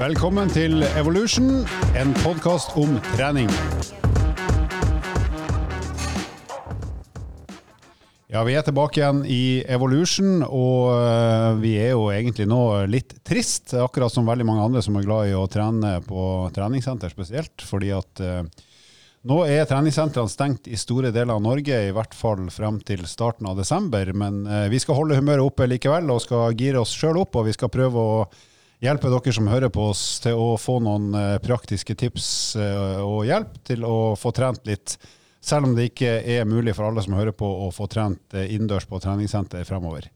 Velkommen til Evolution, en podkast om trening. Ja, Vi er tilbake igjen i Evolution, og øh, vi er jo egentlig nå litt trist. Akkurat som veldig mange andre som er glad i å trene på treningssenter spesielt. Fordi at øh, nå er treningssentrene stengt i store deler av Norge, i hvert fall frem til starten av desember. Men øh, vi skal holde humøret oppe likevel, og skal gire oss sjøl opp. Og vi skal prøve å hjelpe dere som hører på oss til å få noen øh, praktiske tips øh, og hjelp til å få trent litt selv om det ikke er mulig for alle som hører på å få trent eh, innendørs på treningssenter fremover.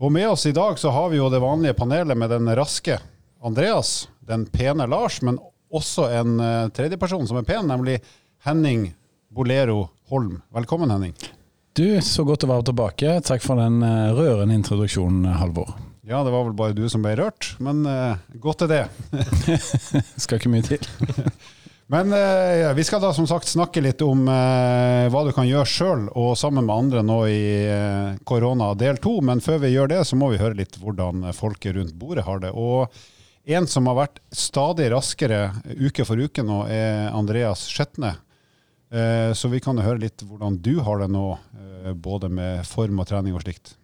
Og med oss i dag så har vi jo det vanlige panelet med den raske Andreas, den pene Lars, men også en tredjeperson som er pen, nemlig Henning Bolero Holm. Velkommen, Henning. Du, så godt å være tilbake. Takk for den rørende introduksjonen, Halvor. Ja, det var vel bare du som ble rørt, men uh, godt er det. Skal ikke mye til. Men uh, vi skal da som sagt snakke litt om uh, hva du kan gjøre sjøl og sammen med andre nå i korona del to. Men før vi gjør det, så må vi høre litt hvordan folket rundt bordet har det. Og en som har vært stadig raskere uke for uke nå, er Andreas Skjetne. Så vi kan høre litt hvordan du har det nå, både med form og trening og slikt.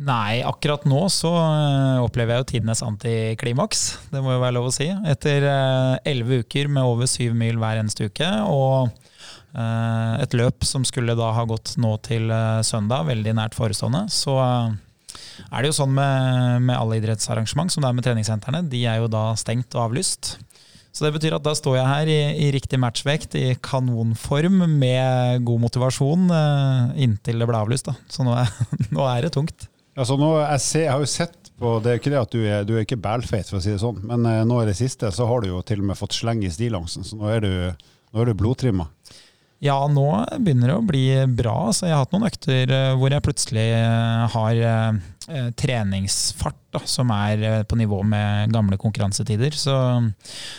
Nei, akkurat nå så øh, opplever jeg jo tidenes antiklimaks. Det må jo være lov å si. Etter øh, elleve uker med over syv mil hver eneste uke, og øh, et løp som skulle da ha gått nå til søndag, veldig nært forestående, så er det jo sånn med, med alle idrettsarrangement som det er med treningssentrene. De er jo da stengt og avlyst. Så det betyr at da står jeg her i, i riktig matchvekt, i kanonform, med god motivasjon, inntil det ble avlyst. Da. Så nå er, nå er det tungt. Altså nå, jeg, ser, jeg, har jo sett på Det er ikke det at du er, du er ikke bælfeit, for å si det sånn, men eh, nå i det siste så har du jo til og med fått sleng i stillongsen, så nå er du, nå du blodtrimma. Ja, nå begynner det å bli bra. Så jeg har hatt noen økter hvor jeg plutselig har eh, treningsfart da, som er på nivå med gamle konkurransetider. Så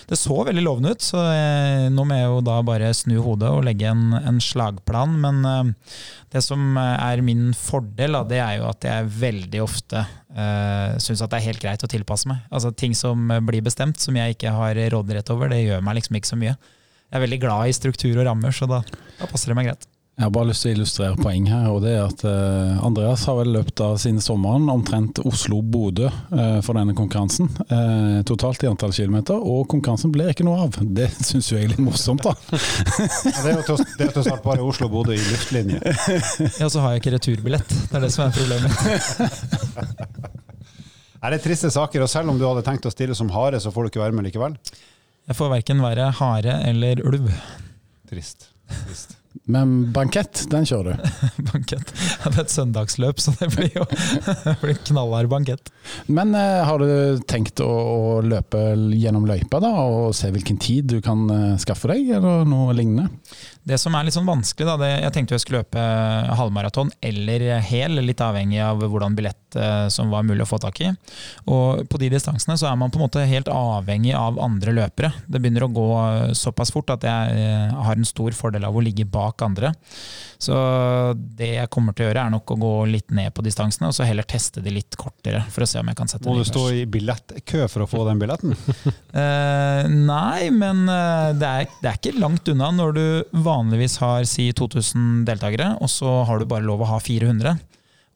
det så veldig lovende ut. Så jeg, nå må jeg jo da bare snu hodet og legge en, en slagplan. Men eh, det som er min fordel, da, det er jo at jeg veldig ofte uh, syns at det er helt greit å tilpasse meg. Altså Ting som blir bestemt, som jeg ikke har råderett over, det gjør meg liksom ikke så mye jeg er veldig glad i struktur og rammer, så da, da, passer det meg greit. Jeg har bare lyst til å illustrere poeng her, og det er at eh, Andreas har vel løpt av sine sommeren omtrent Oslo-Bodø eh, for denne konkurransen. Eh, totalt i antall kilometer, og konkurransen ble ikke noe av. Det syns jeg er litt morsomt, da. ja, det er jo til å starte bare Oslo-Bodø i luftlinje. ja, så har jeg ikke returbillett. Det er det som er problemet. er det triste saker, og selv om du hadde tenkt å stille som hare, så får du ikke være med likevel? Jeg får verken være hare eller ulv. Trist. Trist. Men bankett, den kjører du? bankett. Ja, det er et søndagsløp, så det blir jo blir knallhard bankett. Men eh, har du tenkt å, å, løpe gjennom løypa da, og se hvilken tid du kan eh, skaffe deg, eller noe lignende? Det som er litt sånn vanskelig, da, det, jeg tenkte jeg skulle løpe halvmaraton eller hel, litt avhengig av hvordan billett eh, som var mulig å få tak i. Og på de distansene så er man på en måte helt avhengig av andre løpere. Det begynner å gå såpass fort at jeg eh, har en stor fordel av å ligge bak andre. Så det jeg kommer til å gjøre, er nok å gå litt ned på distansene, og så heller teste de litt kortere, for å se om jeg kan sette Må du stå i billettkø for å få den billetten? eh, nei, men eh, det er, det er ikke langt unna når du vanligvis har si 2000 deltakere, og så har du bare lov å ha 400.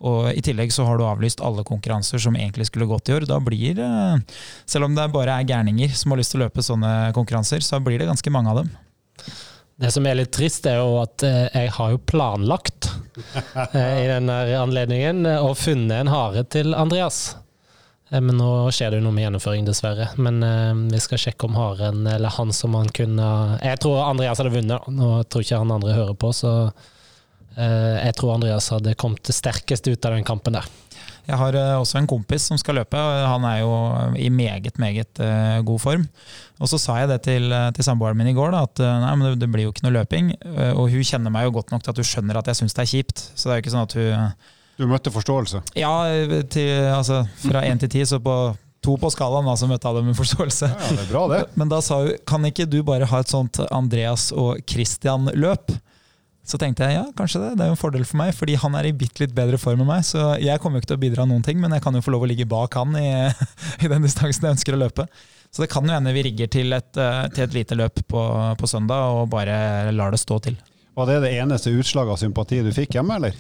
Og I tillegg så har du avlyst alle konkurranser som egentlig skulle gått i år. Da blir det, selv om det bare er gærninger som har lyst til å løpe sånne konkurranser, så blir det ganske mange av dem. Det som er litt trist, er jo at eh, jeg har jo planlagt eh, i denne anledningen eh, funnet en hare til Andreas. Eh, men nå skjer det jo noe med gjennomføring, dessverre. Men eh, vi skal sjekke om haren, eller han som han kunne Jeg tror Andreas hadde vunnet. Nå tror ikke han andre hører på, så eh, jeg tror Andreas hadde kommet sterkest ut av den kampen der. Jeg har eh, også en kompis som skal løpe. Han er jo i meget, meget uh, god form. Og så sa jeg det til, til samboeren min i går, da, at nei, det, blir jo ikke noe løping. Og hun kjenner meg jo godt nok til at hun skjønner at jeg syns det er kjipt. Så det er jo ikke sånn at hun du møtte forståelse? Ja, til, altså, fra én til ti, så på to på skalaen, da, så møtte alle med forståelse. Ja, det er bra det. Men da sa hun kan ikke du bare ha et sånt Andreas og Christian-løp? Så tenkte jeg ja, kanskje det. Det er jo en fordel for meg, fordi han er i bitte litt bedre form enn meg. Så jeg kommer jo ikke til å bidra noen ting, men jeg kan jo få lov å ligge bak han i, i den distansen jeg ønsker å løpe. Så det kan jo hende vi rigger til et, eh, til et lite løp på, på søndag og bare lar det stå til. Var det det eneste utslaget av sympati du fikk hjemme, eller?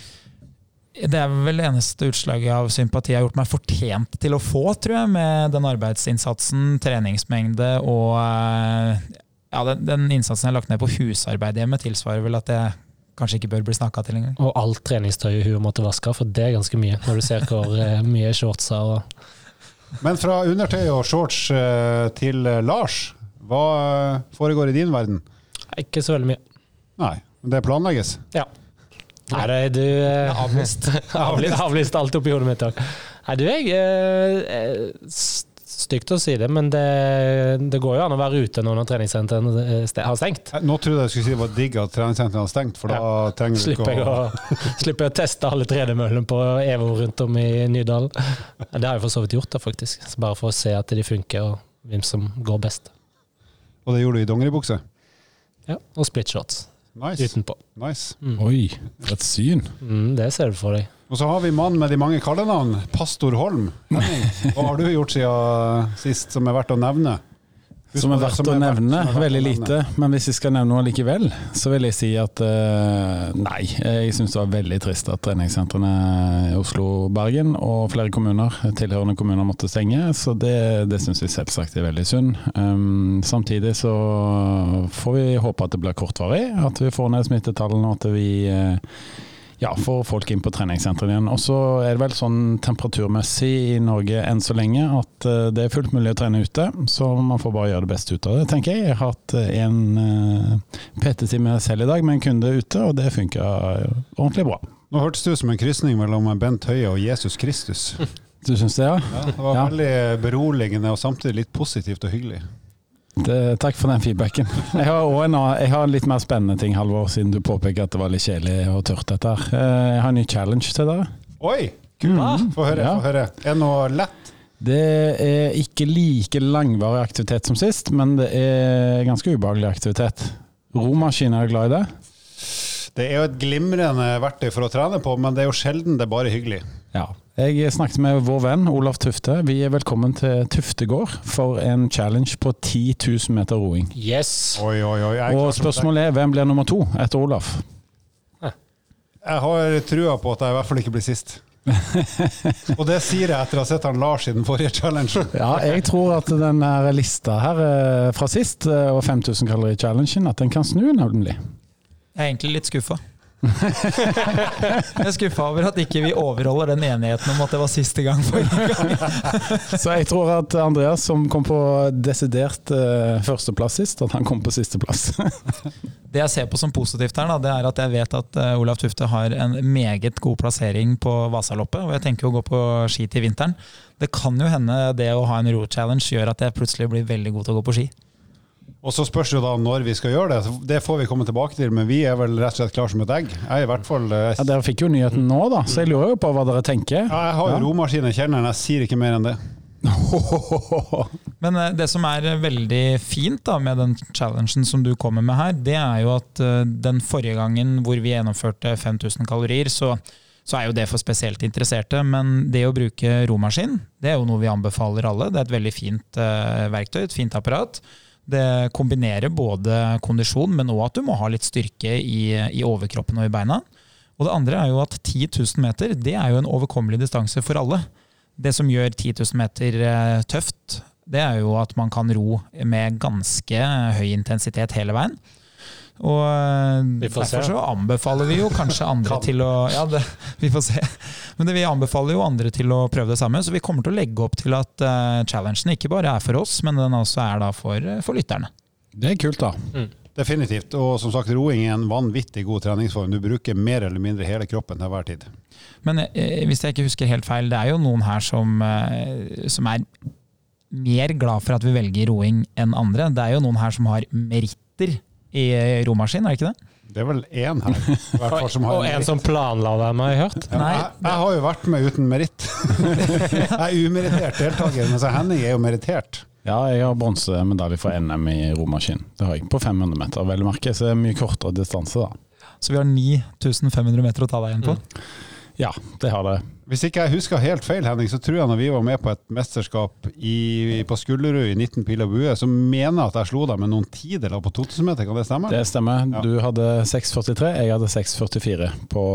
Det er vel eneste utslaget av sympati jeg har gjort meg fortjent til å få, tror jeg, med den arbeidsinnsatsen, treningsmengde og eh, ja, den, den innsatsen jeg har lagt ned på husarbeid hjemme, tilsvarer vel at jeg kanskje ikke bør bli snakka til engang. Og alt treningstøyet hun måtte vaske, for det er ganske mye. Når du ser hvor eh, mye shortser og Men fra undertøy og shorts eh, til Lars, hva foregår i din verden? Ikke så veldig mye. Nei, men det planlegges. Ja. Nei, det, du eh, Avlyst. avlyst, avlyst alt oppi hodet mitt òg. Nei, du, jeg eh, eh, Stygt å si det, men det, det går jo an å være ute når treningssentrene eh, har stengt. Eh, Nå trodde jeg du skulle si det var digg at treningssentrene har stengt, for da trenger du Slipper ikke å å, slipper jeg å teste alle tredemøllene på EVO rundt om i Nydalen. Det har jeg for så vidt gjort, da, faktisk. Så bare for å se at de funker, og hvem som går best. Og det gjorde du i dongeribukse? Ja, Og split shots Nice. utenpå. nice. Mm. Oi, for et syn. Mm, det ser du for deg. Og så har vi mannen med de mange kallenavn, Pastor Holm. Hva har du gjort siden sist som er verdt å nevne? Som er verdt å nevne. Veldig lite. Men hvis jeg skal nevne noe likevel, så vil jeg si at eh, nei. Jeg syns det var veldig trist at treningssentrene i Oslo, Bergen og flere kommuner, tilhørende kommuner måtte stenge. Så det, det syns jeg selvsagt er veldig synd. Um, samtidig så får vi håpe at det blir kortvarig, at vi får ned smittetallene og at vi eh, ja, for folk inn på treningssentrene igjen. Og så er det vel sånn temperaturmessig i Norge enn så lenge at eh, det er fullt mulig å trene ute, så man får bare gjøre det beste ut av det, tenker jeg. Jeg har hatt eh, en uh, PT-time selv i dag med en kunde ute, og det funka ordentlig bra. Nå hørtes det ut som en krysning mellom Bent Høie og Jesus Kristus. Du syns det, ja? Ja, det var Ja. veldig beroligende og samtidig litt positivt og hyggelig. Det, takk for den feedbacken. Jeg har, en, jeg har en litt mer spennende ting, Halvor, siden du påpeker at det var litt kjedelig og tørt dette her. Eh, Jeg har en ny challenge til dere. Oi! Kult! Mm. Få høre. Ja. Få høre. Er det noe lett? Det er ikke like langvarig aktivitet som sist, men det er ganske ubehagelig aktivitet. Romaskin, er du glad i det? Det er jo et glimrende verktøy for å trene på, men det er jo sjelden det er bare hyggelig. Ja. Jeg snakket med vår venn Olaf Tufte. Vi er velkommen til Tuftegård for en challenge på 10 000 meter roing. Yes! Oi, oi, oi. Og spørsmålet er hvem blir nummer to etter Olaf? jeg har trua på at jeg i hvert fall ikke blir sist. Og det sier jeg etter å ha sett han Lars i den forrige challengen. Ja, jeg tror at den lista her eh, fra sist, eh, og 5000 kalori-challengen, at den kan snu, nemlig. Jeg er egentlig litt skuffa. Jeg er skuffa over at ikke vi overholder den enigheten om at det var siste gang gang. Så jeg tror at Andreas, som kom på desidert uh, førsteplass sist, at han kom på sisteplass. Det jeg ser på som positivt her, da, det er at jeg vet at uh, Olav Tufte har en meget god plassering på Vasaloppet, og jeg tenker å gå på ski til vinteren. Det kan jo hende det å ha en ro-challenge gjør at jeg plutselig blir veldig god til å gå på ski. Og så spørs det jo da når vi skal gjøre det. Det får vi komme tilbake til, men vi er vel rett og slett klar som et egg. Jeg er i hvert fall eh, Ja, dere fikk jo nyheten nå, da, så jeg lurer jo på hva dere tenker. ja, Jeg har jo Ja. romaskinen i kjelleren, jeg sier ikke mer enn det. Men eh, det som er veldig fint da med den challengen som du kommer med her, det er jo at eh, den forrige gangen hvor vi gjennomførte 5000 kalorier, så, så er jo det for spesielt interesserte. Men det å bruke romaskin, det er jo noe vi anbefaler alle. Det er et veldig fint uh, verktøy, et fint apparat. Det kombinerer både kondisjon, men òg at du må ha litt styrke i, i overkroppen og i beina. Og det andre er jo at 10 000 meter det er jo en overkommelig distanse for alle. Det som gjør 10 000 meter eh, tøft, det er jo at man kan ro med ganske høy intensitet hele veien. Og derfor se. så anbefaler vi jo kanskje andre til å Ja, det, vi får se. Men det, vi anbefaler jo andre til å prøve det samme, så vi kommer til å legge opp til at uh, challengen ikke bare er for oss, men den også er da for, eh, for lytterne. Det er kult, da. Definitivt. Og som sagt, roing er en vanvittig god treningsform. Du bruker mer eller mindre hele kroppen til hver tid. Men eh, hvis jeg ikke husker helt feil, det er jo noen her som, eh, som er mer glad for at vi velger roing enn andre. Det er jo noen her som har meritter i eh, romaskin, er det ikke det? Det er vel én her, hvert fall, som har Og en meritt. som planla å har jeg hørt. Ja, Nei, jeg, jeg har jo vært med uten meritt. jeg er umerittert deltaker, mens Henning er jo merittert. Ja, jeg har bronsemedalje fra NM i romaskin. Det har jeg på 500 meter, vel å merke. Så det er mye kortere distanse, da. Så vi har 9500 meter å ta deg igjen på. Ja, det har det. Hvis ikke jeg husker helt feil, Henning, så tror jeg når vi var med på et mesterskap i, på Skullerud i 19 pil og bue, så mener jeg at jeg slo deg med noen tideler på 2000-meter, kan det stemme? Det stemmer. Ja. Du hadde 6,43, jeg hadde 6,44 på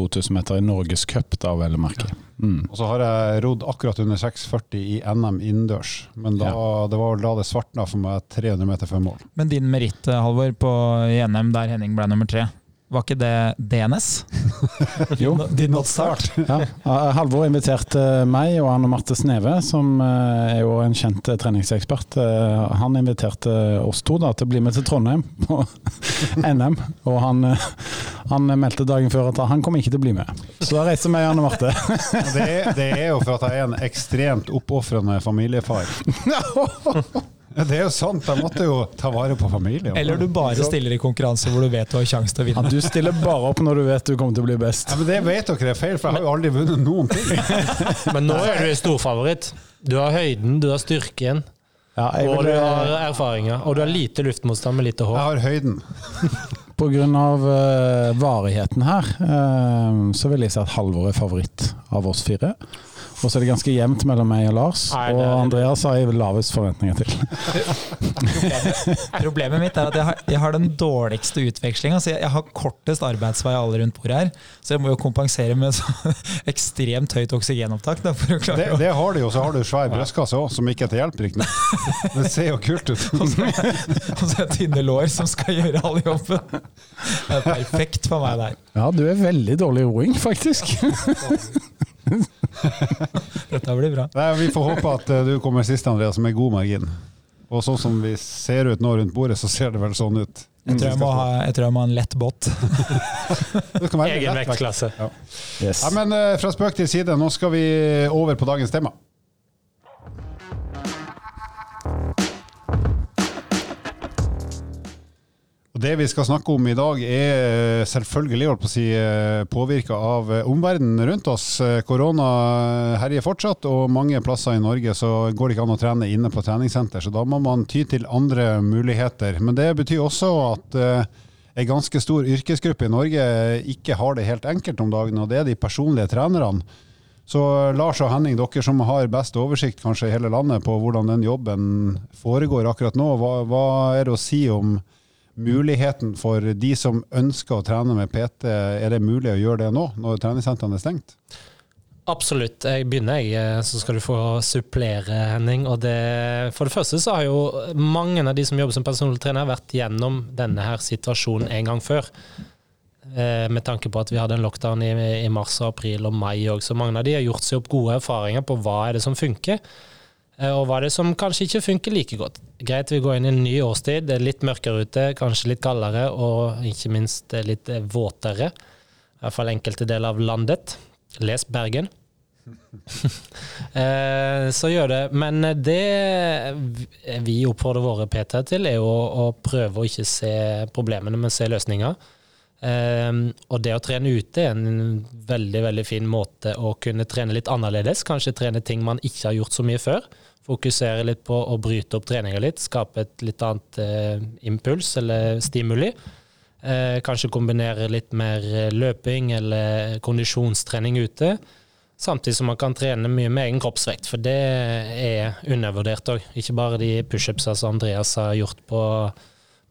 2000 meter i Norgescup, da vel å merke. Mm. Og så har jeg rodd akkurat under 6,40 i NM innendørs, men da, det var vel da det svartna for meg 300 meter før mål. Men din meritt, Halvor, på NM der Henning ble nummer tre, var ikke det DNS? Jo. Did not start. Ja. Eh, Halvor inviterte meg og Anne Marte Sneve, som eh, er jo en kjent eh, treningsekspert. eh, Han inviterte oss to da til å bli med til Trondheim på NM. Og han, eh, han meldte dagen før at han kom ikke til å bli med. Så da reiste meg og Anne Marte. Det er, det er jo for at jeg er en ekstremt oppofrende familiefar. Det er jo sant, jeg måtte jo ta vare på familien. Eller du bare stiller i konkurranse hvor du vet du har sjanse til å Ja, vinne. du stiller bare opp når du vet du kommer til å bli best. Ja, men Det vet dere er feil, for jeg har jo aldri vunnet noen ting. Men nå er du storfavoritt. Du har høyden, du har styrken, Ja, jeg og du har erfaringer. Og du har lite luftmotstand med lite hår. Jeg har høyden. på grunn av eh, varigheten her, eh, så vil jeg si at Halvor er favoritt av oss fire. Og så er det ganske jevnt mellom meg og Lars. Nei, og Andreas har jeg lavest forventninger til. Problemet mitt er at jeg har, jeg har den dårligste utvekslinga. Jeg, jeg har kortest arbeidsvei alle rundt bordet her, så jeg må jo kompensere med så ekstremt høyt oksygenopptak. Da, for å Det, å det har du jo, så har du svær brystkasse òg, som ikke er til hjelp, riktignok. Det ser jo kult ut. Og så og så er det tynne lår som skal gjøre all jobben. Det er perfekt for meg der. Ja, du er veldig dårlig i roing, faktisk. Dette blir bra. Nei, vi får håpe at eh, du kommer sist, Andreas, med god margin. Og sånn som vi ser ut nå rundt bordet, så ser det vel sånn ut. Jeg tror jeg må ha, jeg tror jeg må ha en lett båt. Egen vektklasse. Ja. Yes. Ja, men eh, fra spøk til side, nå skal vi over på dagens tema. Og Det vi skal snakke om i dag er selvfølgelig holdt på si, påvirka av eh, omverdenen rundt oss. Eh, Korona herjer fortsatt, og mange plasser i Norge så går det ikke an å trene inne på treningssenter, så da må man ty til andre muligheter. Men det betyr også at eh, en ganske stor yrkesgruppe i Norge ikke har det helt enkelt om dagen, og det er de personlige trenerne. Så Lars og Henning, dere som har best oversikt kanskje i hele landet på hvordan den jobben foregår akkurat nå, hva, hva er det å si om muligheten for de som ønsker å trene med PT? Er det mulig å gjøre det nå, når treningssentrene er stengt? Absolutt. Jeg begynner, jeg, eh, så skal du få supplere, Henning. Og det, for det første så har jo mange av de som jobber som personlig trener, vært gjennom denne her situasjonen en gang før. Eh, Med tanke på at vi hadde en lockdown i, i mars, april og mai òg. Så mange av de har gjort seg opp gode erfaringer på hva er det som funker. Eh, Og hva er det som kanskje ikke funker like godt. Greit, vi går inn i en ny årstid. Det er litt mørkere ute, kanskje litt kaldere, og ikke minst eh, litt eh, våtere. I hvert fall enkelte deler av landet. Les Bergen. Så gjør det. Men det vi oppfordrer våre PT til, er jo å, prøve å ikke se problemene, men se løsninger. Og det å trene ute er en veldig veldig fin måte å kunne trene litt annerledes. Kanskje trene ting man ikke har gjort så mye før. Fokusere litt på å bryte opp treninga litt, skape et litt annet eh, impuls eller stimuli. Eh, kanskje kombinere litt mer eh, løping eller kondisjonstrening ute. Samtidig som man kan trene mye med egen kroppsvekt, for det er undervurdert òg. Ikke bare de pushupsa som Andreas har gjort på,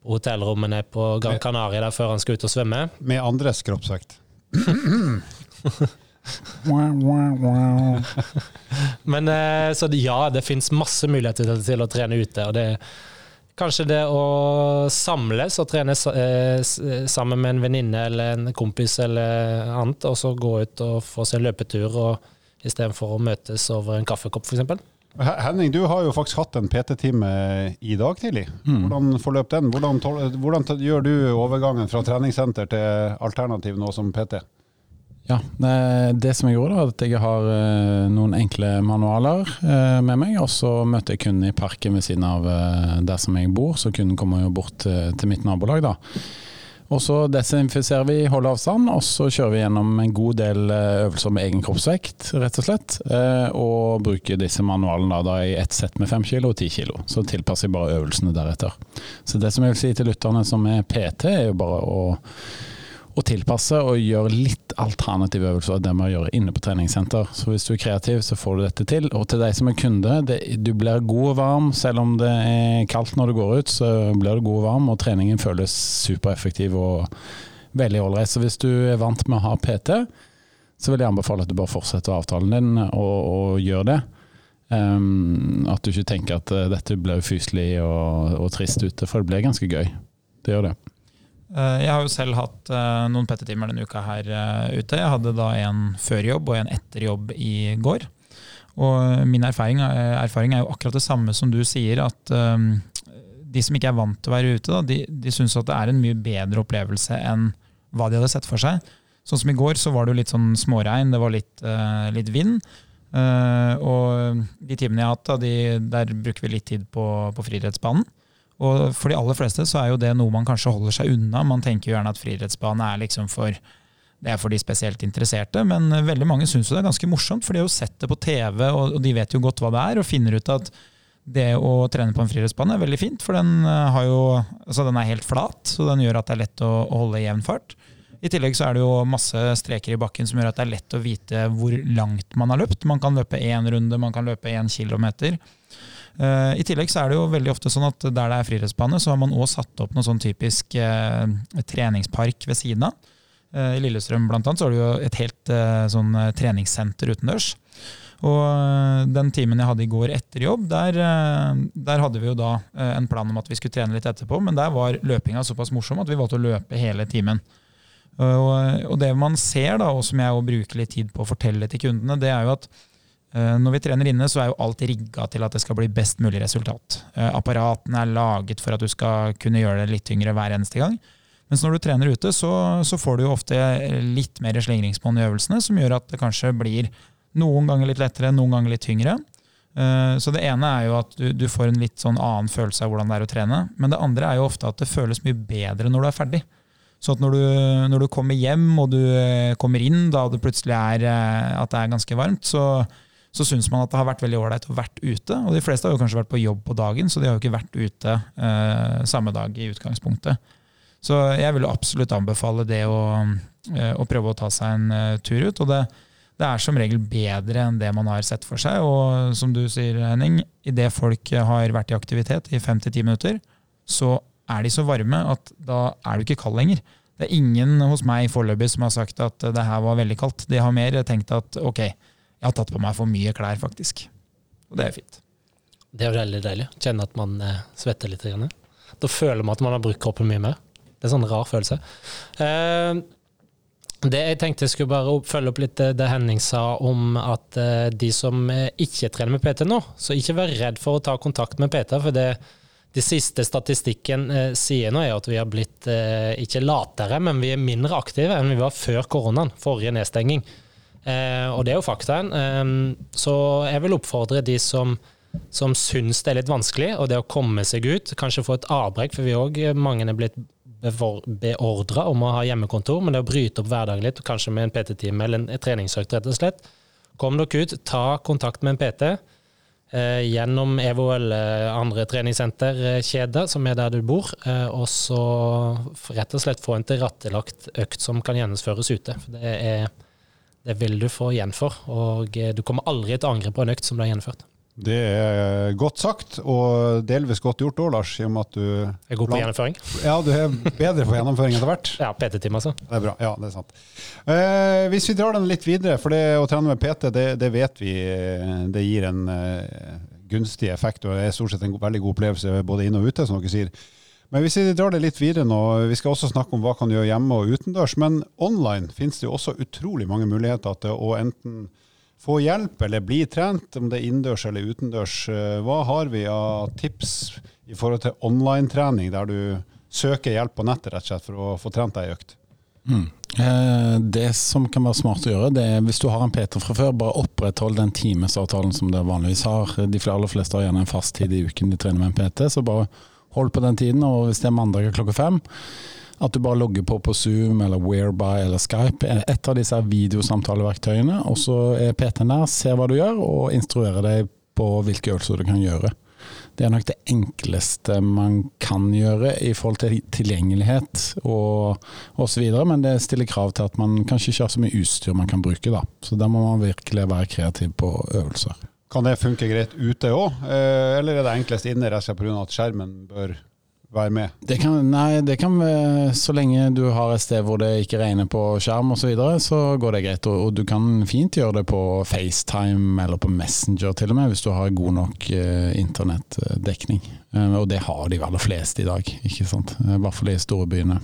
på hotellrommene på Gran Canaria der før han skal ut og svømme. Med andres kroppsvekt. Men eh, så ja, det finnes masse muligheter til, å trene ute. og det Kanskje det å samles og trene eh, sammen med en venninne eller en kompis eller annet, og så gå ut og få seg en løpetur istedenfor å møtes over en kaffekopp, f.eks. Henning, du har jo faktisk hatt en PT-time i dag tidlig. Hvordan forløp den? Hvordan, hvordan gjør du overgangen fra treningssenter til alternativ nå som PT? Ja, eh, Det som jeg gjorde, da, at jeg har eh, noen enkle manualer eh, med meg, og så møter jeg kunden i parken ved siden av der som jeg bor, så kunden kommer jo bort til mitt nabolag. da. Og Så desinfiserer vi, holder avstand, og så kjører vi gjennom en god del øvelser med egen kroppsvekt, rett og slett. Og bruker disse manualene da, i ett sett med 5 kilo og 10 kilo. Så tilpasser jeg bare øvelsene deretter. Så det som jeg vil si til lytterne som er PT, er jo bare å å tilpasse og gjøre litt alternative øvelser av det vi gjør inne på treningssenter. Så hvis du er kreativ, så får du dette til. Og til deg som er kunde, det, du blir god og varm. Selv om det er kaldt når du går ut, så blir du god og varm, og treningen føles supereffektiv og veldig ålreit. Så hvis du er vant med å ha PT, så vil jeg anbefale at du bare fortsetter avtalen din og, og gjør det. Um, at du ikke tenker at uh, dette blir fyselig og, og trist ute, for det blir ganske gøy. Det gjør det. Eh, jeg har jo selv hatt eh, noen PT-timer denne uka her eh, ute. Jeg hadde da en før jobb og en etter jobb i går. Og min erfaring, erfaring er jo akkurat det samme som du sier, at de som ikke er vant til å være ute, da, de, de syns at det er en mye bedre opplevelse enn hva de hadde sett for seg. Sånn som i går, så var det jo litt sånn småregn, det var litt, litt vind. Og de timene jeg har hatt, da, de, der bruker vi litt tid på, på friidrettsbanen. Og for de aller fleste så er jo det noe man kanskje holder seg unna. Man tenker gjerne at friidrettsbane er liksom for det er for de spesielt interesserte, men veldig mange syns det er ganske morsomt, for de har jo sett det på TV, og de vet jo godt hva det er, og finner ut at det å trene på en friidrettsbane er veldig fint, for den, eh, jo, altså den, er helt flat, så den gjør at det er lett å, å holde jevn fart. I tillegg så er det jo masse streker i bakken som gjør at det er lett å vite hvor langt man har løpt. Man kan løpe én runde, man kan løpe én kilometer. Eh, I tillegg så er det jo veldig ofte sånn at der det er friidrettsbane, så har man òg satt opp noe sånn typisk eh, treningspark ved siden av. Eh, I Lillestrøm blant annet så har du jo et helt sånn treningssenter utendørs. Og den timen jeg hadde i går etter jobb, der, der, hadde vi jo da en plan om at vi skulle trene litt etterpå, men der var løpinga såpass morsom at vi valgte å løpe hele timen. Og, det man ser, da, og som jeg bruker litt tid på å fortelle til kundene, det er jo at når vi trener inne, så er jo alt rigga til at det skal bli best mulig resultat. Eh, apparatene er laget for at du skal kunne gjøre det litt tyngre hver eneste gang. Mens når du trener ute, så, så får du jo ofte litt mer slingringsmonn i øvelsene, som gjør at det kanskje blir noen ganger litt lettere, noen ganger litt tyngre. Eh, så det ene er jo at du, du får en litt sånn annen følelse av hvordan det er å trene. Men det andre er jo ofte at det føles mye bedre når du er ferdig. Så at når du, når du kommer hjem og du kommer inn da det plutselig er at det er ganske varmt, så, så syns man at det har vært veldig ålreit å vært ute. Og de fleste har jo kanskje vært på jobb på dagen, så de har jo ikke vært ute eh, samme dag i utgangspunktet. Så jeg vil absolutt anbefale det å, eh, å prøve å ta seg en uh, tur ut. Og det, det, er som regel bedre enn det man har sett for seg. Og som du sier, Henning, idet folk har vært i aktivitet i fem til ti minutter, så er de så varme at da er du ikke kald lenger. Det er ingen hos meg foreløpig som har sagt at det her var veldig kaldt. De har mer tenkt at ok, jeg har tatt på meg for mye klær, faktisk. Og det er fint. Det er veldig deilig. Kjenne at man eh, svetter litt. Grann. Da føler man at man har brukt kroppen mye mer. Det er en sånn rar følelse. Eh, det jeg tenkte jeg skulle bare følge opp litt det Henning sa om at eh, de som eh, ikke trener med PT nå, så ikke vær redd for å ta kontakt med PT. for det de siste statistikken eh, sier nå, er at vi har blitt eh, ikke latere, men vi er mindre aktive enn vi var før koronaen, forrige nedstenging. Eh, og det er jo faktaen. Eh, så jeg vil oppfordre de som, som syns det er litt vanskelig, og det å komme seg ut, kanskje få et avbrekk, for vi òg, mange er blitt beordra om å ha hjemmekontor, men det å bryte opp hverdagen litt, kanskje med en PT-time eller en treningsøkt, rett og slett. Kom dere ut, ta kontakt med en PT. Eh, gjennom EVO eller andre treningssenterkjeder som er der du bor, eh, og så rett og slett få en tilrettelagt økt som kan gjennomføres ute. For det er det vil du få igjen for. Og eh, du kommer aldri til å angre på en økt som ble gjennomført. Det er godt sagt, og delvis godt gjort òg, Lars. i og med at du... Er god på gjennomføring? Ja, du er bedre på gjennomføring etter hvert. Ja, PT-time, altså. Det er bra. Ja, det er sant. Eh, hvis vi drar den litt videre, for det å trene med PT, det, det vet vi eh, det gir en eh, gunstig effekt, og det er stort sett en veldig god opplevelse både inne og ute, som dere sier. Men hvis vi drar det litt videre nå, vi skal også snakke om hva kan du gjøre hjemme og utendørs. Men online finnes det jo også utrolig mange muligheter til å enten få hjelp eller bli trent, om det er innendørs eller utendørs. Eh, hva har vi av tips i forhold til online-trening, der du søker hjelp på nettet rett og slett for å få trent deg i økt? Mm. Eh, det som kan være smart å gjøre, det er hvis du har en Peter fra før, bare oppretthold den timesavtalen som dere vanligvis har. De aller fleste har gjerne en fast tid i uken de trener med en PT, så bare hold på den tiden, og hvis det er mandag klokka fem, at du bare logger på på Zoom eller Whereby eller Skype, et av disse videosamtaleverktøyene, og så er PT-en der, ser hva du gjør, og instruerer deg på hvilke øvelser du kan gjøre. det er nok det enkleste man kan gjøre i forhold til tilgjengelighet og osv., men det stiller krav til at man kanskje ikke har så mye utstyr man kan bruke. da. Så da må man virkelig være kreativ på øvelser. Kan det funke greit ute òg, eh, eller er det enklest inne rett og slett pga. at skjermen bør være med? Det kan, nei, det kan så lenge du har et sted hvor det ikke regner på skjerm osv., så, videre, så går det greit. Og, og, du kan fint gjøre det på FaceTime eller på Messenger til og med, hvis du har god nok eh, internettdekning. Eh, og det har de aller fleste i dag, ikke sant. I hvert fall i store byene.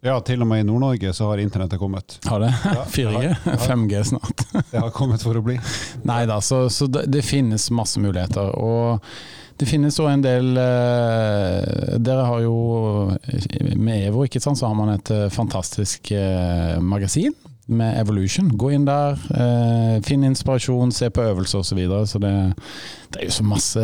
Ja, til og med i Nord-Norge så har internettet kommet. Har det? Ja, 4G? 5G snart. det har kommet for å bli. Nei da, så, så det, det, finnes masse muligheter. Og det finnes òg en del eh, Dere har jo Med EVO ikke sant, så har man et eh, fantastisk eh, magasin med Evolution. Gå inn der, eh, finn inspirasjon, se på øvelser osv. Så, videre. så det, det, er jo så masse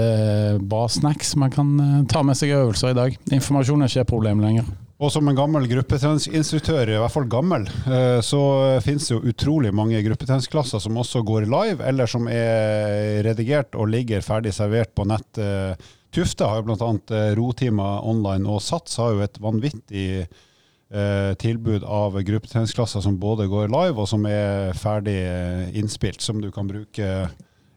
bra snacks man kan ta med seg av øvelser i dag. Informasjon er ikke et problem lenger. Og som en gammel gruppetreningsinstruktør, i hvert fall gammel, eh, så finnes det jo utrolig mange gruppetreningsklasser som også går live, eller som er redigert og ligger ferdig servert på nett. Eh, Tufte har jo bl.a. Eh, rotimer online, og Sats har jo et vanvittig tilbud av gruppetreningsklasser som både går live og som er ferdig innspilt, som du kan bruke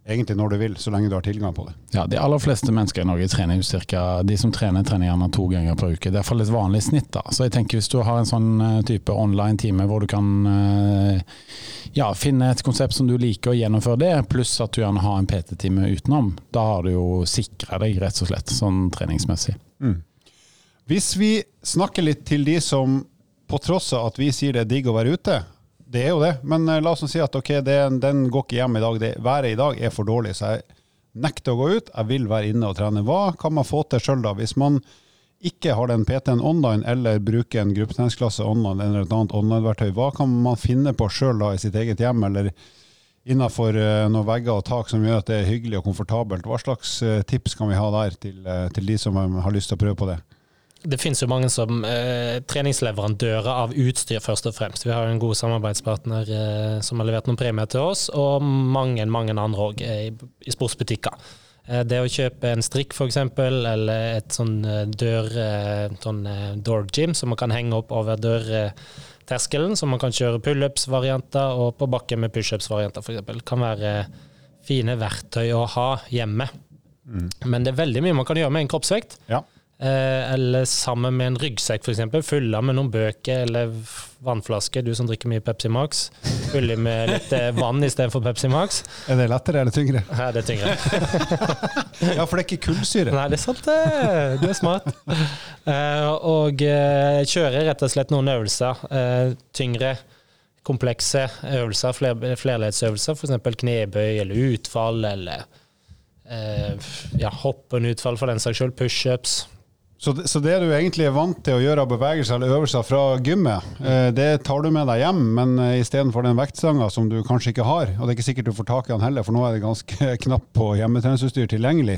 egentlig når du vil, så lenge du har tilgang på det. Ja, De aller fleste mennesker i Norge trener jo cirka, de som trener, trener gjerne to ganger per uke. Det er iallfall et vanlig snitt. da. Så jeg tenker Hvis du har en sånn eh, type online-time hvor du kan eh, ja, finne et konsept som du liker og gjennomføre det, pluss at du gjerne har en PT-time utenom, da har du jo sikra deg rett og slett sånn treningsmessig. Mm. Hvis vi snakker litt til de som på tross av at vi sier det er digg å være ute, det er jo det, men uh, la oss si at ok, det, den går ikke hjem i dag. Det, været i dag er for dårlig, så jeg nekter å gå ut. Jeg vil være inne og trene. Hva kan man få til sjøl da, hvis man ikke har den PT-en online, eller bruker en gruppetreningsklasse online eller et annet online-verktøy? Hva kan man finne på sjøl i sitt eget hjem, eller innenfor uh, noen vegger og tak som gjør at det er hyggelig og komfortabelt? Hva slags uh, tips kan vi ha der til, til de som har lyst til å prøve på det? Det finnes jo mange som eh, treningsleverandører av utstyr, først og fremst. Vi har jo en god samarbeidspartner eh, som har levert noen premier til oss, og mange mange andre òg eh, i, sportsbutikker. Eh, det å kjøpe en strikk f.eks., eller et sånn eh, dør, eh, sånn door gym som man kan henge opp over dørterskelen, så man kan kjøre pullups-varianter, og på bakken med pushups-varianter f.eks. Kan være fine verktøy å ha hjemme. Mm. Men det er veldig mye man kan gjøre med en kroppsvekt. Ja. Eh, eller sammen med en ryggsekk f.eks. Fylle med noen bøker eller vannflasker. Du som drikker mye Pepsi Max. Fylle med litt eh, vann istedenfor Pepsi Max. Er det lettere eller tyngre? Ja, det er tyngre. ja, for det er ikke kullsyre. Nei, det er sant det. Du er smart. Eh, og kjører rett og slett noen øvelser. Tyngre komplekse øvelser, fler, flerledsøvelser, f.eks. knebøy eller utfall, eller ja, hoppen utfall for den saks skyld, pushups. Så det, så det, du egentlig er vant til å gjøre av bevegelser eller øvelser fra gymmet, eh, det tar du med deg hjem, men eh, istedenfor den vektstanga som du kanskje ikke har, og det er ikke sikkert du får tak i den heller, for nå er det ganske knapt på hjemmetreningsutstyr tilgjengelig.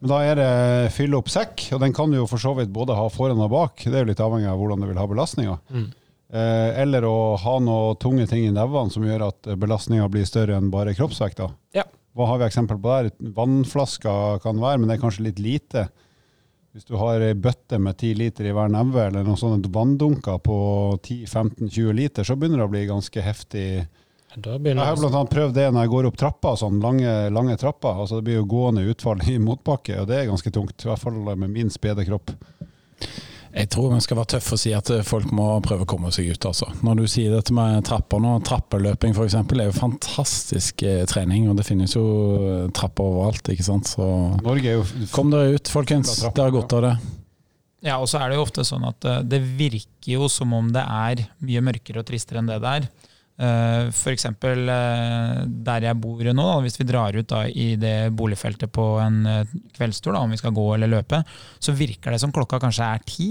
Men da er det fylle opp sekk, og den kan du jo for så vidt både ha foran og bak. Det er jo litt avhengig av hvordan du vil ha belastninga. Mm. Eh, eller å ha noe tunge ting i nevene som gjør at belastninga blir større enn bare kroppsvekta. Ja. Hva har vi eksempel på der? Vannflasker kan være, men det er kanskje litt lite. Hvis du har ei bøtte med 10 liter i hver neve, eller noen sånne vanndunker på 10-15-20 liter, så begynner det å bli ganske heftig. Jeg har bl.a. prøvd det når jeg går opp trappa, sånn lange, lange trapper. Altså det blir jo gående utfall i motbakke, og det er ganske tungt. I hvert fall med min spede kropp. Jeg tror vi skal være tøffe og si at folk må prøve å komme seg ut. Altså. Når du sier dette med trapper nå, trappeløping f.eks. er jo fantastisk eh, trening. Og det finnes jo eh, trapper overalt, ikke sant. Så jo, kom dere ut, folkens. Dere har godt av det. Ja, og så er det jo ofte sånn at eh, det virker jo som om det er mye mørkere og tristere enn det det er. Uh, F.eks. der jeg bor nå, hvis vi drar ut i det boligfeltet på en kveldstur, da, om vi skal gå eller løpe, så virker det som klokka kanskje er ti.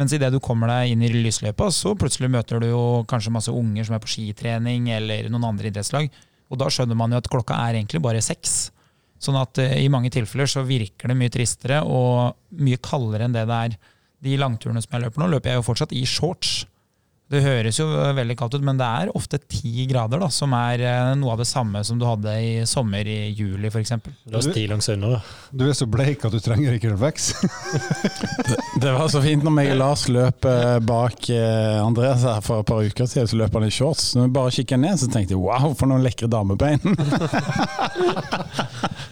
Mens idet du kommer deg inn i lysløypa, så plutselig møter du jo kanskje masse unger som er på skitrening, eller noen andre idrettslag. Og da skjønner man jo at klokka er egentlig bare seks. Sånn at i mange tilfeller så virker det mye tristere og mye kaldere enn det det er. De langturene som jeg løper nå, løper jeg jo fortsatt i shorts. Det høres jo veldig kaldt ut, men det er ofte ti grader, da, som er eh, noe av det samme som du hadde i sommer i juli f.eks. Du. Du er så bleik at du trenger ikke refleks. Det var så fint når meg og Lars løp eh, bak eh, Andreas her for et par uker siden, så løp han i shorts. Når jeg bare kikket ned, så tenkte jeg wow, for noen lekre damebein.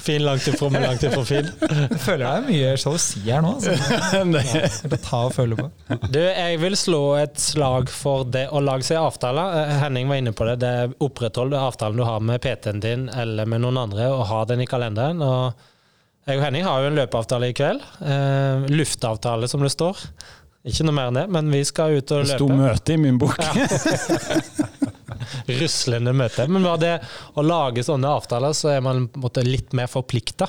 Fin langt ifra, men langt ifra fin. Jeg føler det er mye sjalusi her nå. Altså. Det- Det er ta og føle på. Du, jeg vil slå et slag for det å lage seg avtaler. Eh, Henning var inne på det. det Oppretthold avtalen du har med PT-en din eller med noen andre, og ha den i kalenderen. Og jeg og Henning har jo en løpeavtale i kveld. Eh, luftavtale, som det står. Ikke noe mer enn det, men vi skal ut og løpe. Det sto møte i min bok. Ruslende møte. Men var det å lage sånne avtaler, så er man måte litt mer forplikta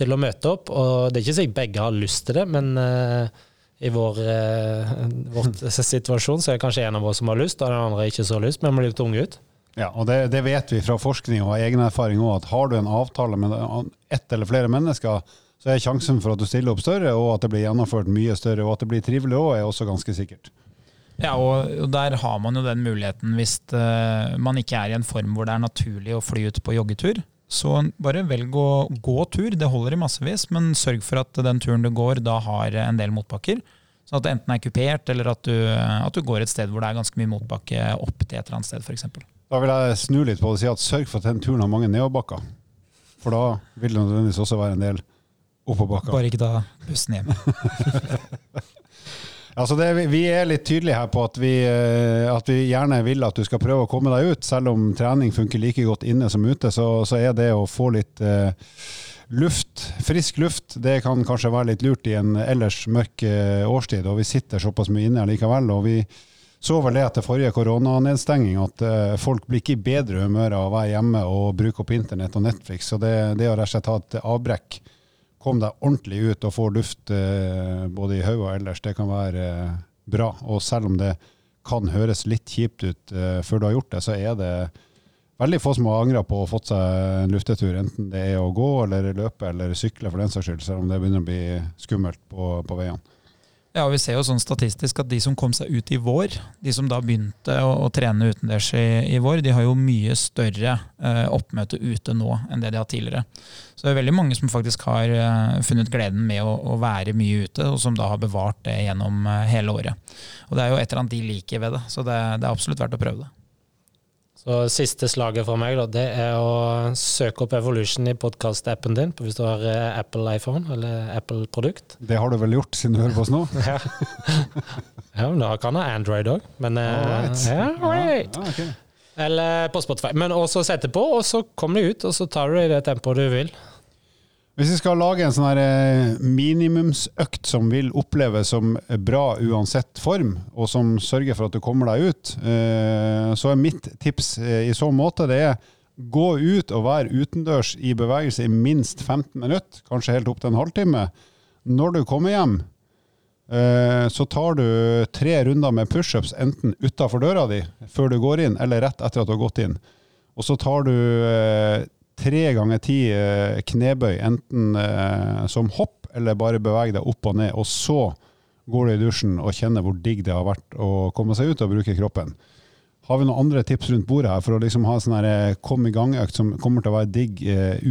til å møte opp. Og det er ikke sikkert begge har lyst til det, men eh, i vår, eh, vårt situasjon så er det kanskje en av oss som har lyst, og den andre ikke så lyst, men blir tunge ut. Ja, og det, det vet vi fra forskning og egen erfaring òg, at har du en avtale med ett eller flere mennesker, så er sjansen for at du stiller opp større, og at det blir gjennomført mye større, og at det blir trivelig òg, er også ganske sikkert. Ja, og og der har man jo den muligheten hvis eh, man ikke er i en form hvor det er naturlig å fly ut på joggetur. Så bare velg å gå tur, det holder i massevis, men sørg for at den turen du går da har en del motbakker. Sånn at det enten er kupert, eller at du, at du går et sted hvor det er ganske mye motbakke opp til et eller annet sted, f.eks. Da vil jeg snu litt på det og si at sørg for at den turen har mange nedoverbakker. For da vil det nødvendigvis også være en del oppoverbakker. Bare ikke ta bussen hjem. Altså det, vi- er litt tydelige her på at vi, eh, at vi gjerne vil at du skal prøve å komme deg ut. Selv om trening funker like godt inne som ute, så, så er det å få litt eh, luft, frisk luft, det kan kanskje være litt lurt i en ellers mørk eh, årstid. Og vi sitter såpass mye inne likevel. Og vi så vel det etter forrige koronanedstenging, at eh, folk blir ikke i bedre humør av å være hjemme og bruke opp internett og Netflix. Så det, det å rett og slett ha et avbrekk kom deg ordentlig ut og få luft eh, både i hodet og ellers, det kan være eh, bra. Og selv om det kan høres litt kjipt ut eh, før du har gjort det, så er det veldig få som har angra på å ha fått seg en luftetur, enten det er å gå eller løpe eller sykle for den saks skyld, selv om det begynner å bli skummelt på, på veiene. Ja, Vi ser jo sånn statistisk at de som kom seg ut i vår, de som da begynte å, å trene utendørs i, i vår, de har jo mye større eh, oppmøte ute nå enn det de har tidligere. Så det er veldig mange som faktisk har eh, funnet gleden med å, å være mye ute, og som da har bevart det gjennom eh, hele året. Og Det er jo et eller annet de liker ved det, så det, det er absolutt verdt å prøve det. Så siste slaget fra meg, da, det er å søke opp Evolution i podkast-appen din hvis du har eh, Apple iPhone eller Apple-produkt. Det har du vel gjort siden du hører på oss nå? Ja. ja, men da kan du ha Android òg. Men right. Alright. ja, right. Ja, okay. Eller på Spotify. Men også sette på, og så kommer det ut, og så tar du det i det tempoet du vil. Hvis vi skal lage en sånn eh, minimumsøkt som vil oppleves som bra uansett form, og som sørger for at du kommer deg ut, eh, så er mitt tips eh, i så måte det er gå ut og være utendørs i bevegelse i minst 15 minutter, kanskje helt opp til en halvtime. Når du kommer hjem, så tar du tre runder med pushups enten utafor døra di før du går inn, eller rett etter at du har gått inn. Og så tar du tre ganger ti eh, knebøy, enten eh, som hopp eller bare beveg deg opp og ned, og så går du i dusjen og kjenner hvor digg det har vært å komme seg ut og bruke kroppen. Har vi noen andre tips rundt bordet her for å liksom ha en sånn eh, kom i gang-økt som kommer til å være digg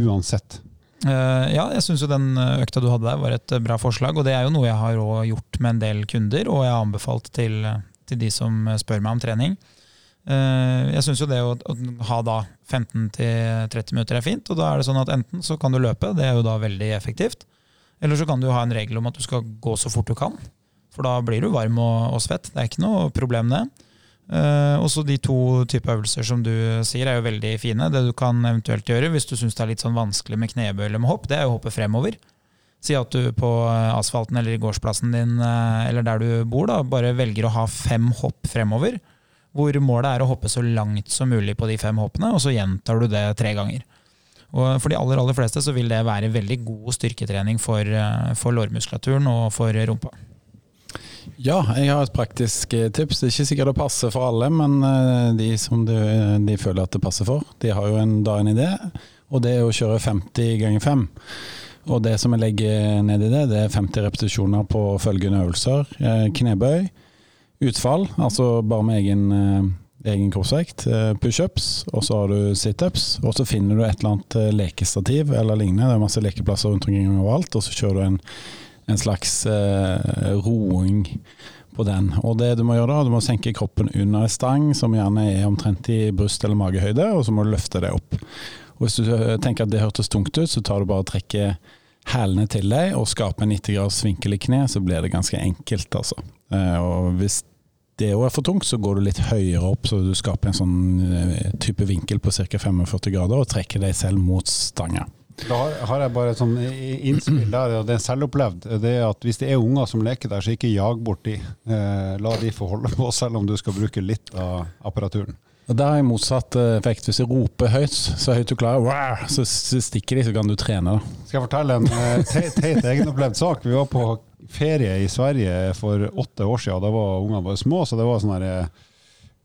uansett? Ja, jeg syns jo den økta du hadde der var et bra forslag, og det er jo noe jeg har gjort med en del kunder, og jeg har anbefalt til, til de som spør meg om trening. Eh, Jeg syns jo det å, ha da 15-30 minutter er fint, og da er det sånn at enten så kan du løpe, det er jo da veldig effektivt, eller så kan du ha en regel om at du skal gå så fort du kan, for da blir du varm og, og svett. Det er ikke noe problem det. Uh, også de to typer øvelser som du sier er jo veldig fine. Det du kan eventuelt gjøre hvis du syns det er litt sånn vanskelig med knebøy eller med hopp, det er å hoppe fremover. Si at du på eh, asfalten eller i gårdsplassen din eller der du bor, da, bare velger å ha fem hopp fremover. Hvor målet er å hoppe så langt som mulig på de fem hoppene, og så gjentar du det tre ganger. Og For de aller aller fleste så vil det være veldig god styrketrening for, eh, for lårmuskulaturen og for rumpa. Ja, jeg har et praktisk eh, tips. Det er ikke sikkert det passer for alle, men eh, de som de, de føler at det passer for, de har jo en, da en idé. Og det er å kjøre 50 ganger 5. Og det som jeg legger ned i det, det er 50 repetisjoner på følgende øvelser. Knebøy, utfall, altså bare med egen, eh, egen kroppsvekt. eh, Pushups, og så har du situps. Og så finner du et eller annet eh, lekestativ eller lignende. Det er masse lekeplasser rundt omkring overalt. Og så kjører du en, en slags eh, roing på den. Og det du må gjøre da, du må senke kroppen under en stang som gjerne er omtrent i bryst- eller magehøyde, og så må du løfte det opp. Og Hvis du tenker at det hørtes tungt ut, så tar du bare og trekker hælene til deg og skaper en 90 graders vinkel i kne, så blir det ganske enkelt, altså. Og hvis det òg er for tungt, så går du litt høyere opp, så du skaper en sånn eh, type vinkel på ca. 45 grader, og trekker deg selv mot stanga. Da har, har jeg bare et sånn innspill der, og det er selvopplevd. Det er at hvis det er unger som leker der, så ikke jag bort de. Eh, la de få holde på, selv om du skal bruke litt av apparaturen. Og Der er motsatt effekt. Hvis du roper høyt, så høyt du klarer, så stikker de, så kan du trene. da. Skal jeg fortelle en eh, te- teit egenopplevd sak? Vi var på ferie i Sverige for åtte år siden. Da var ungene bare små, så det var sånn eh,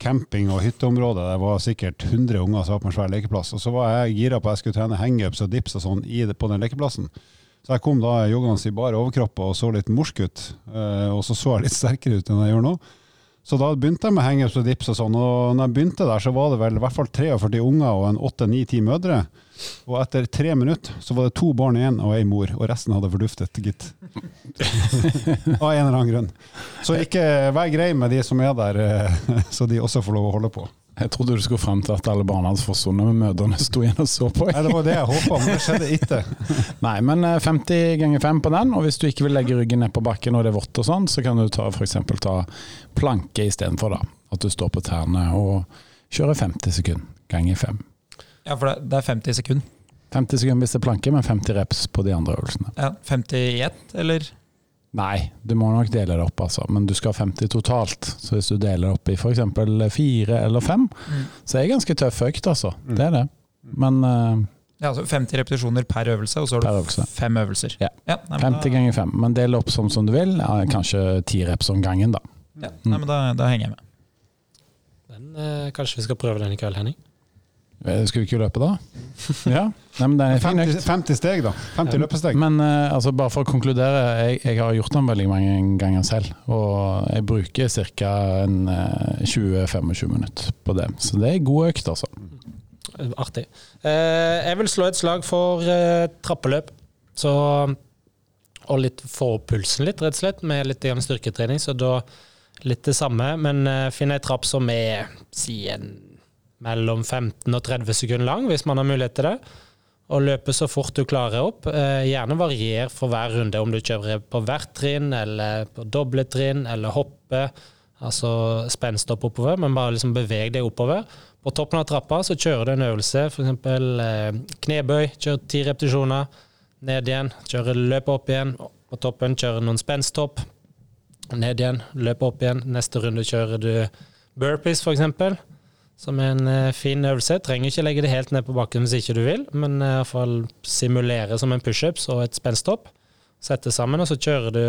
camping- og hytteområde. Det var sikkert 100 unger som var på en svær lekeplass. Og så var jeg gira på at jeg skulle trene hangups og dips og sånn på den lekeplassen. Så jeg kom da joggende i bar overkropp og så litt morsk ut. eh, og så så jeg litt sterkere ut enn jeg gjør nå. Så da begynte jeg med hangups og dips og sånn, og når jeg begynte der, så var det vel i hvert fall 43 unger og en 8-9-10 mødre. Og etter tre minutter så var det to barn igjen og ei mor, og resten hadde forduftet, gitt. Av en eller annen grunn. Så ikke vær grei med de som er der, eh, så de også får lov å holde på. Jeg trodde du skulle frem til at alle barna hadde forsvunnet, men mødrene sto igjen og så på. Nei, Det var det jeg håpa, men det skjedde ikke. Nei, men eh, 50 ganger 5 på den, og hvis du ikke vil legge ryggen ned på bakken og det er vått og sånn, så kan du ta f.eks. ta planke istedenfor, da. At du står på tærne og kjører 50 sekunder ganger 5. Ja, for det, det er 50 sekunder. 50 sekunder hvis det er planke, men 50 reps på de andre øvelsene. Ja, 50 i ett, eller? Nei, du må nok dele det opp, altså. Men du skal ha 50 totalt. Så hvis du deler det opp i f.eks. fire eller fem, så er det ganske tøff økt, altså. Det er det. Men uh, Ja, altså 50 repetisjoner per øvelse, og så har du øvelse. fem øvelser. Ja. nei, men 50 ganger 5. Men del det opp som, som du vil. Ja, kanskje 10 reps om gangen, da. Da, ja, nei, men da, da henger jeg med. Den, eh, kanskje vi skal prøve den i kveld, Henning? Eh, Skal vi ikke løpe, da? Ja. Nei, men det er fin 50, økt. 50 steg, da. 50 løpesteg. Men eh, altså, bare for å konkludere, jeg, jeg har gjort den veldig mange ganger selv. Og jeg bruker ca. 20-25 minutter på det. Så det er god økt, altså. Artig. Eh, jeg vil slå et slag for trappeløp. Så Og litt få opp pulsen litt, rett og slett, med litt styrketrening. Så da litt det samme, men finn ei trapp som er si en mellom 15 og 30 sekunder lang, hvis man har mulighet til det. Og løpe så fort du klarer opp. Eh, gjerne varier for hver runde, om du kjører på hvert trinn, eller på doble trinn, eller hoppe. Altså spenstopp oppover, men bare liksom beveg deg oppover. På toppen av trappa så kjører du en øvelse, f.eks. Eh, knebøy, kjør ti repetisjoner. Ned igjen, kjøre løp opp igjen. På toppen kjøre noen spensthopp. Ned igjen, løp opp igjen. Neste runde kjører du burpees, f.eks. Som er en eh, fin øvelse. Trenger ikke legge det helt ned på bakken hvis ikke du vil, men eh, i hvert fall simulere som en pushups og et spensthopp. Sette sammen, og så kjører du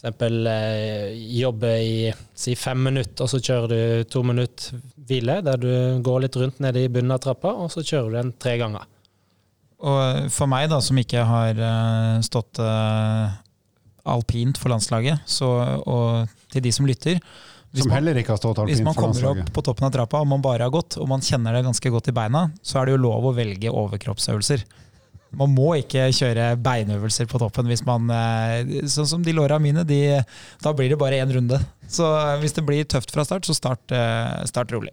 f.eks. Eh, jobbe i si fem minutter, og så kjører du to minutter hvile, der du går litt rundt nede i bunnen av trappa, og så kjører du den tre ganger. Og for meg, da, som ikke har stått alpint for landslaget, så, og til de som lytter hvis Som man, heller ikke har stått hvis man kommer opp på toppen av trappa og man bare har gått, og man kjenner det ganske godt i beina, så er det jo lov å velge overkroppsøvelser. Man må ikke kjøre beinøvelser på toppen hvis man eh, Sånn som de låra mine, de, da blir det bare én runde. Så hvis det blir tøft fra start, så start, eh, start rolig.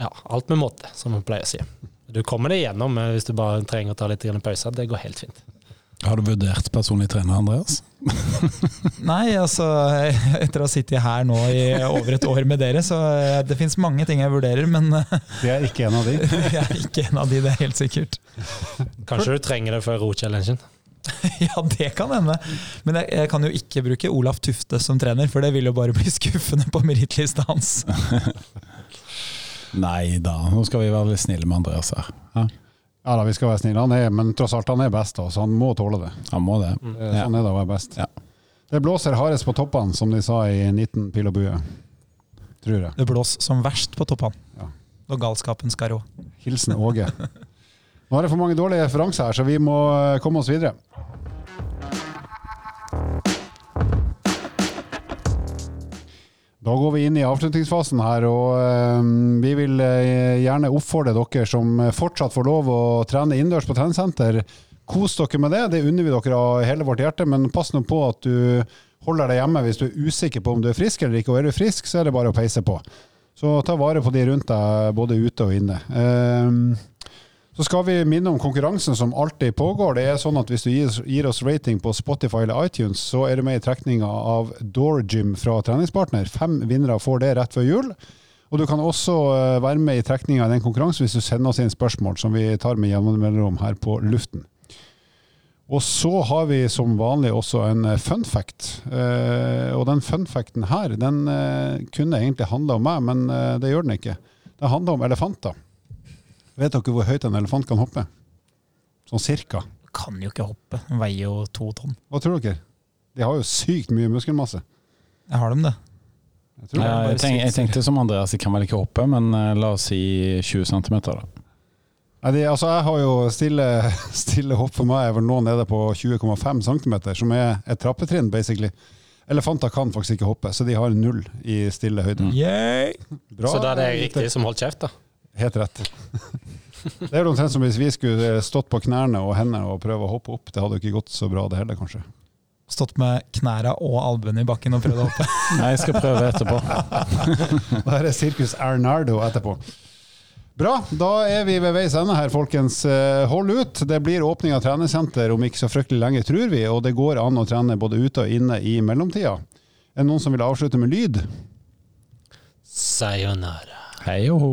Ja, alt med måte, som man pleier å si. Du kommer deg igjennom eh, hvis du bare trenger å ta litt pause. Det går helt fint. Har du vurdert personlig trener, Andreas? Nei, altså etter å ha sittet her nå i over et år med dere, så eh, det fins mange ting jeg vurderer, men eh, Det er ikke en av de. jeg er ikke en av de, det er helt sikkert. Kanskje du trenger det for ro-challengen? Ja, det kan hende. Men jeg, jeg kan jo ikke bruke Olaf Tufte som trener, for det vil jo bare bli skuffende på merittlista hans. Nei da, nå skal vi være litt snille med Andreas her. Ja, Ja da, vi skal være snille. Han er, men tross alt, han er best, da, så han må tåle det. han må det. Ja. Sånn er det å være best. Ja. Det blåser hardest på toppene, som de sa i 19 pil og bue. Tror jeg. Det blåser som verst på toppene. Ja. Når galskapen skal rå. Hilsen Åge. Nå er det for mange dårlige referanser her, så vi må eh, komme oss videre. Da går vi inn i avslutningsfasen her, og eh, vi vil eh, gjerne oppfordre dere som fortsatt får lov å trene innendørs på treningssenter. Kos dere med det, det unner vi dere av hele vårt hjerte, men pass nå på at du holder deg hjemme hvis du er usikker på om du er frisk eller ikke. Og er du frisk, så er det bare å peise på. Så ta vare på de rundt deg, både ute og inne. Eh, så skal vi minne om konkurransen som alltid pågår. Det er sånn at Hvis du gir, oss rating på Spotify eller iTunes, så er du med i trekninga av Door Gym fra Treningspartner. Fem vinnere får det rett før jul. Og Du kan også eh, være med i trekninga i den konkurransen hvis du sender oss inn spørsmål som vi tar med jevne mellomrom her på luften. Og så har vi som vanlig også en eh, fun fact. Eh, og den fun facten her, den kunne egentlig handla om meg, men det gjør den ikke. Det handler om elefanter. Vet dere hvor høyt en elefant kan hoppe? Sånn cirka. Kan jo ikke hoppe. Den Veier jo to tonn. Hva tror dere? De har jo sykt mye muskelmasse. Jeg har dem, det. Jeg tror det. Ja, jeg, tenk, jeg tenkte som Andreas, de kan vel ikke hoppe, men uh, la oss si 20 cm, da. Nei, de, altså, jeg har jo stille, stille hopp for meg er vel nå nede på 20,5 cm, som er et trappetrinn, basically. Elefanter kan faktisk ikke hoppe, så de har null i stille høyde. Mm. Bra, Så da er det riktig som holdt kjeft, da. Helt rett. Det er omtrent som hvis vi skulle stått på knærne og hendene og prøve å hoppe opp. Det hadde jo ikke gått så bra det heller, kanskje. Stått med knæra og albuene i bakken og prøvd å hoppe. Nei, jeg skal prøve etterpå. Da er det Sirkus Arnardo etterpå. Bra, da er vi ved veis ende her, folkens. Eh, Hold ut. Det blir åpning av treningssenter om ikke så fryktelig lenge, tror vi. Og det går an å trene både ute og inne i mellomtida. Er det noen som vil avslutte med lyd? Sayonara. Hei og ho.